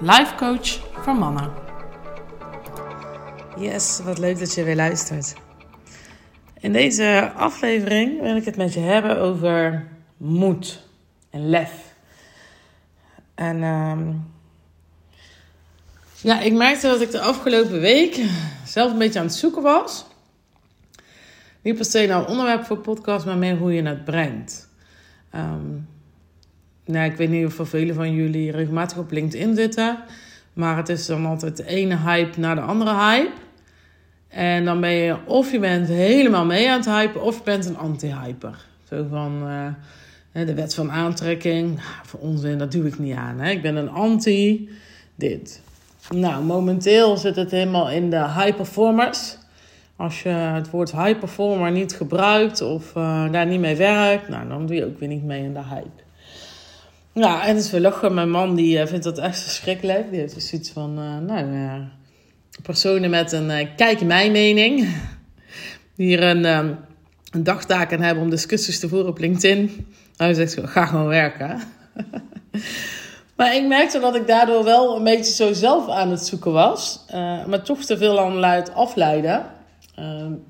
life coach voor mannen. Yes, wat leuk dat je weer luistert. In deze aflevering wil ik het met je hebben over moed en lef. En ehm, ja, ik merkte dat ik de afgelopen week zelf een beetje aan het zoeken was. Niet per se nou onderwerp voor podcast, maar meer hoe je het brengt. Um, nou, ik weet niet of velen van jullie regelmatig op LinkedIn zitten. Maar het is dan altijd de ene hype naar de andere hype. En dan ben je of je bent helemaal mee aan het hypen, of je bent een anti-hyper. Zo van uh, de wet van aantrekking. Nou, voor onzin, dat doe ik niet aan. Hè? Ik ben een anti dit. Nou, momenteel zit het helemaal in de high performers. Als je het woord high performer niet gebruikt of uh, daar niet mee werkt, nou, dan doe je ook weer niet mee in de hype. Ja, en het is wel lachen. Mijn man die uh, vindt dat echt verschrikkelijk. Die heeft dus zoiets van, uh, nou, uh, personen met een kijk mijn mening. Die hier een, een dagtaak aan hebben om discussies te voeren op LinkedIn. Hij zegt, ga gewoon werken. maar ik merkte dat ik daardoor wel een beetje zo zelf aan het zoeken was. maar toch te veel aan luid afleiden.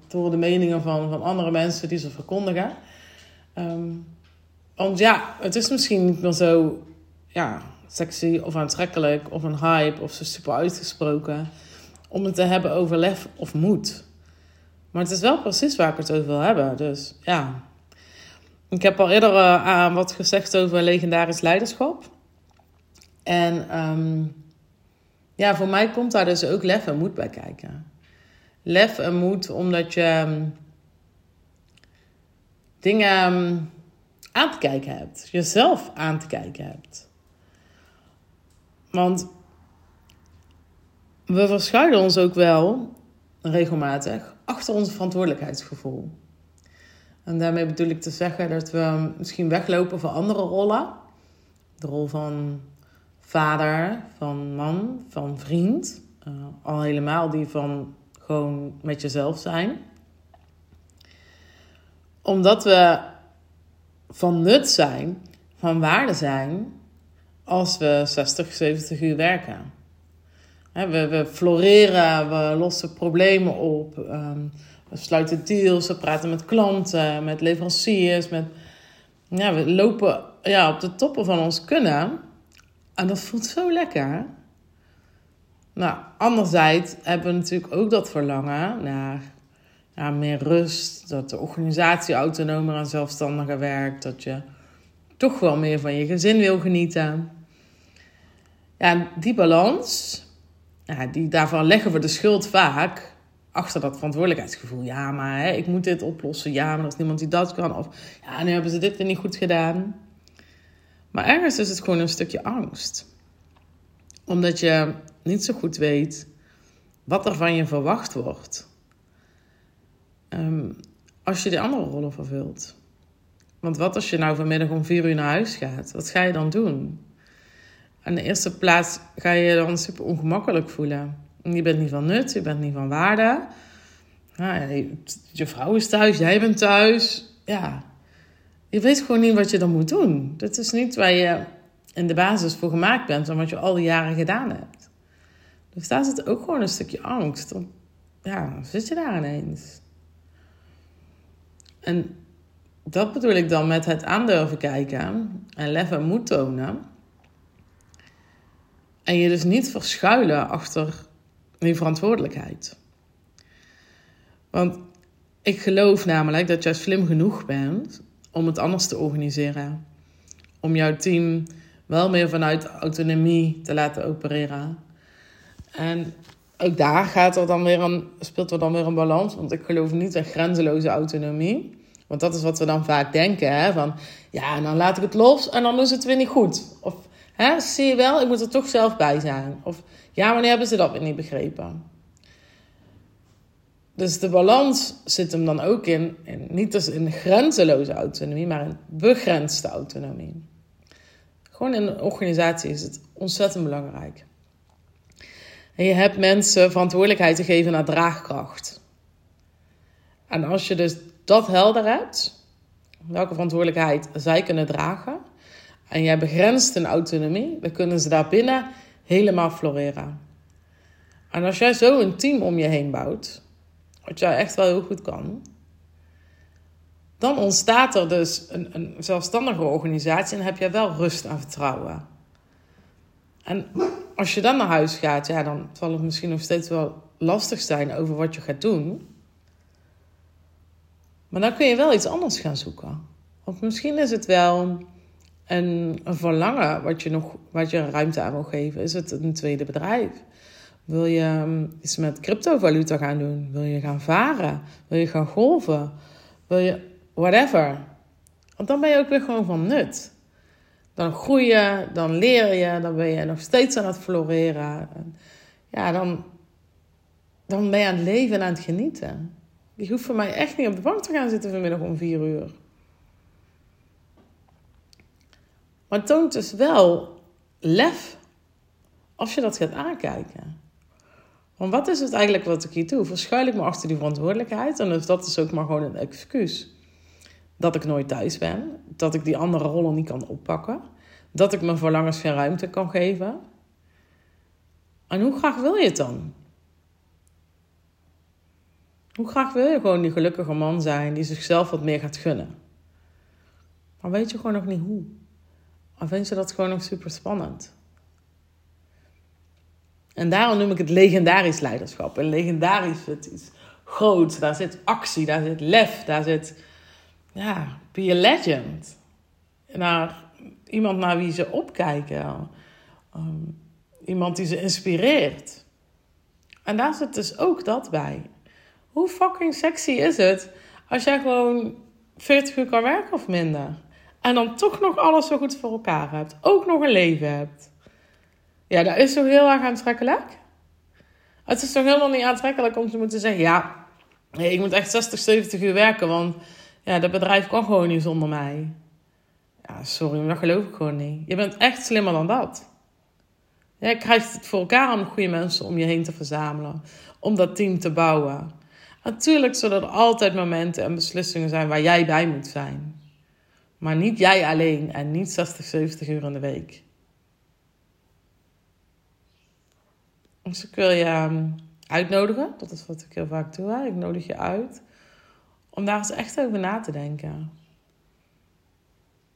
door de meningen van, van andere mensen die ze verkondigen. Um, want ja, het is misschien niet meer zo ja, sexy of aantrekkelijk of een hype of zo super uitgesproken om het te hebben over lef of moed. Maar het is wel precies waar ik het over wil hebben. Dus ja. Ik heb al eerder uh, wat gezegd over legendarisch leiderschap. En um, ja, voor mij komt daar dus ook lef en moed bij kijken. Lef en moed omdat je um, dingen. Um, aan te kijken hebt. Jezelf aan te kijken hebt. Want we verschuilen ons ook wel regelmatig achter ons verantwoordelijkheidsgevoel. En daarmee bedoel ik te zeggen dat we misschien weglopen voor andere rollen. De rol van vader, van man, van vriend. Uh, al helemaal die van gewoon met jezelf zijn. Omdat we van nut zijn, van waarde zijn, als we 60, 70 uur werken. We, we floreren, we lossen problemen op, ehm, we sluiten deals, we praten met klanten, met leveranciers. Met, ja, we lopen ja, op de toppen van ons kunnen. En dat voelt zo lekker. Nou, anderzijds hebben we natuurlijk ook dat verlangen naar ja, meer rust, dat de organisatie autonomer en zelfstandiger werkt, dat je toch wel meer van je gezin wil genieten. Ja, die balans, die, daarvan leggen we de schuld vaak achter dat verantwoordelijkheidsgevoel. Ja, maar hè, ik moet dit oplossen. Ja, maar er is niemand die dat kan. Of ja, nu hebben ze dit weer niet goed gedaan. Maar ergens is het gewoon een stukje angst. Omdat je niet zo goed weet wat er van je verwacht wordt. Um, als je de andere rollen vervult. Want wat als je nou vanmiddag om vier uur naar huis gaat? Wat ga je dan doen? Aan de eerste plaats ga je je dan super ongemakkelijk voelen. Je bent niet van nut, je bent niet van waarde. Nou, je, vrouw is thuis, jij bent thuis. Ja, je weet gewoon niet wat je dan moet doen. Dat is niet waar je in de basis voor gemaakt bent en wat je al die jaren gedaan hebt. Dus daar zit ook gewoon een stukje angst. ja, zit je daar ineens? En dat bedoel ik dan met het aandurven kijken en lef en moed tonen. En je dus niet verschuilen achter die verantwoordelijkheid. Want ik geloof namelijk dat jij slim genoeg bent om het anders te organiseren. Om jouw team wel meer vanuit autonomie te laten opereren. En ook daar gaat er dan weer een, speelt er dan weer een balans. Want ik geloof niet in grenzeloze autonomie. Want dat is wat we dan vaak denken. Hè? Van ja, en dan laat ik het los en dan is het weer niet goed. Of Hè, zie je wel, ik moet er toch zelf bij zijn. Of ja, wanneer hebben ze dat weer niet begrepen? Dus de balans zit hem dan ook in, in niet dus in grenzeloze autonomie, maar in begrensde autonomie. Gewoon in een organisatie is het ontzettend belangrijk. En je hebt mensen verantwoordelijkheid te geven naar draagkracht. En als je dus dat helder hebt, welke verantwoordelijkheid zij kunnen dragen, en jij begrenst hun autonomie, dan kunnen ze daarbinnen helemaal floreren. En als jij zo een team om je heen bouwt, wat jij echt wel heel goed kan, dan ontstaat er dus een, een zelfstandige organisatie en heb je wel rust en vertrouwen. En als je dan naar huis gaat, ja, dan zal het misschien nog steeds wel lastig zijn over wat je gaat doen. Maar dan kun je wel iets anders gaan zoeken. Want misschien is het wel een, een verlangen wat je nog wat je ruimte aan wil geven. Is het een tweede bedrijf? Wil je um, iets met cryptovaluta gaan doen? Wil je gaan varen? Wil je gaan golven? Wil je whatever? Want dan ben je ook weer gewoon van nut. Dan groei je, dan leer je, dan ben je nog steeds aan het floreren. Ja, dan, dan ben je aan het leven en aan het genieten. Je hoeft voor mij echt niet op de bank te gaan zitten vanmiddag om vier uur. Maar het toont dus wel lef als je dat gaat aankijken. Want wat is het eigenlijk wat ik hier doe? Verschuil ik me achter die verantwoordelijkheid? En dus dat is ook maar gewoon een excuus. Dat ik nooit thuis ben. Dat ik die andere rollen niet kan oppakken. Dat ik mijn verlangens geen ruimte kan geven. En hoe graag wil je het dan? Hoe graag wil je gewoon die gelukkige man zijn die zichzelf wat meer gaat gunnen? Maar weet je gewoon nog niet hoe? Of vind je dat gewoon nog super spannend? En daarom noem ik het legendarisch leiderschap. En legendarisch is iets groots. Daar zit actie, daar zit lef, daar zit, ja, be a legend. Naar iemand naar wie ze opkijken. Um, iemand die ze inspireert. En daar zit dus ook dat bij. Hoe fucking sexy is het als jij gewoon 40 uur kan werken of minder? En dan toch nog alles zo goed voor elkaar hebt. Ook nog een leven hebt. Ja, dat is toch heel erg aantrekkelijk? Het is toch helemaal niet aantrekkelijk om te moeten zeggen: ja, ik moet echt 60, 70 uur werken, want ja, dat bedrijf kan gewoon niet zonder mij. Ja, sorry, maar dat geloof ik gewoon niet. Je bent echt slimmer dan dat. Je krijgt het voor elkaar om goede mensen om je heen te verzamelen, om dat team te bouwen. Natuurlijk zullen er altijd momenten en beslissingen zijn waar jij bij moet zijn. Maar niet jij alleen en niet 60, 70 uur in de week. Dus ik wil je ehm, uitnodigen. Dat is wat ik heel vaak doe. Hè? Ik nodig je uit. Om daar eens echt over na te denken.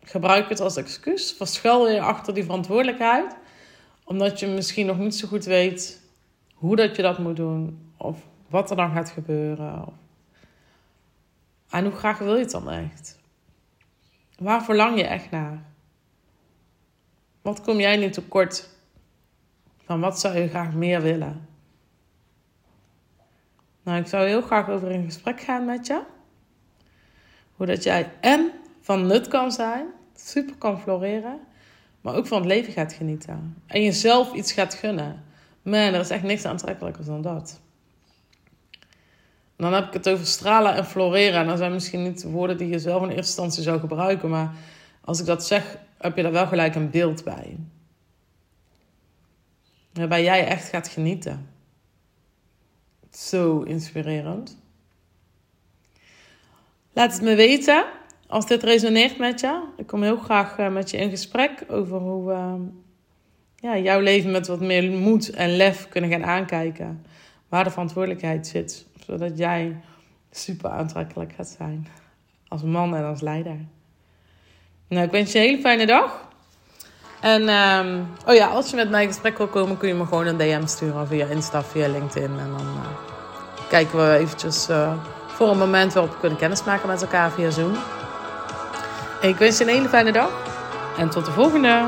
Gebruik het als excuus. Verschuil je achter die verantwoordelijkheid. Omdat je misschien nog niet zo goed weet hoe dat je dat moet doen. Of wat er dan gaat gebeuren. En hoe graag wil je het dan echt? Waar verlang je echt naar? Wat kom jij nu tekort? Van wat zou je graag meer willen? Nou, ik zou heel graag over in gesprek gaan met je. Hoe dat jij en van nut kan zijn, super kan floreren, maar ook van het leven gaat genieten. En jezelf iets gaat gunnen. Man, er is echt niks aantrekkelijker dan dat. dan heb ik het over stralen en floreren. En dat zijn misschien niet woorden die je zelf in eerste instantie zou gebruiken. Maar als ik dat zeg, heb je daar wel gelijk een beeld bij. Waarbij jij echt gaat genieten. Zo inspirerend. Laat het me weten als dit resoneert met je. Ik kom heel graag eh, met je in gesprek over hoe we ja, jouw leven met wat meer moed en lef kunnen gaan aankijken. Waar de verantwoordelijkheid zit. Zodat jij super aantrekkelijk gaat zijn. Als man en als leider. Nou, ik wens je een hele fijne dag. En um, oh ja, als je met mij in gesprek wil komen, kun je me gewoon een DM sturen via Insta, via LinkedIn. En dan uh, kijken we eventjes uh, voor een moment waarop we kunnen kennismaken met elkaar via Zoom. ik wens je een hele fijne dag en tot de volgende.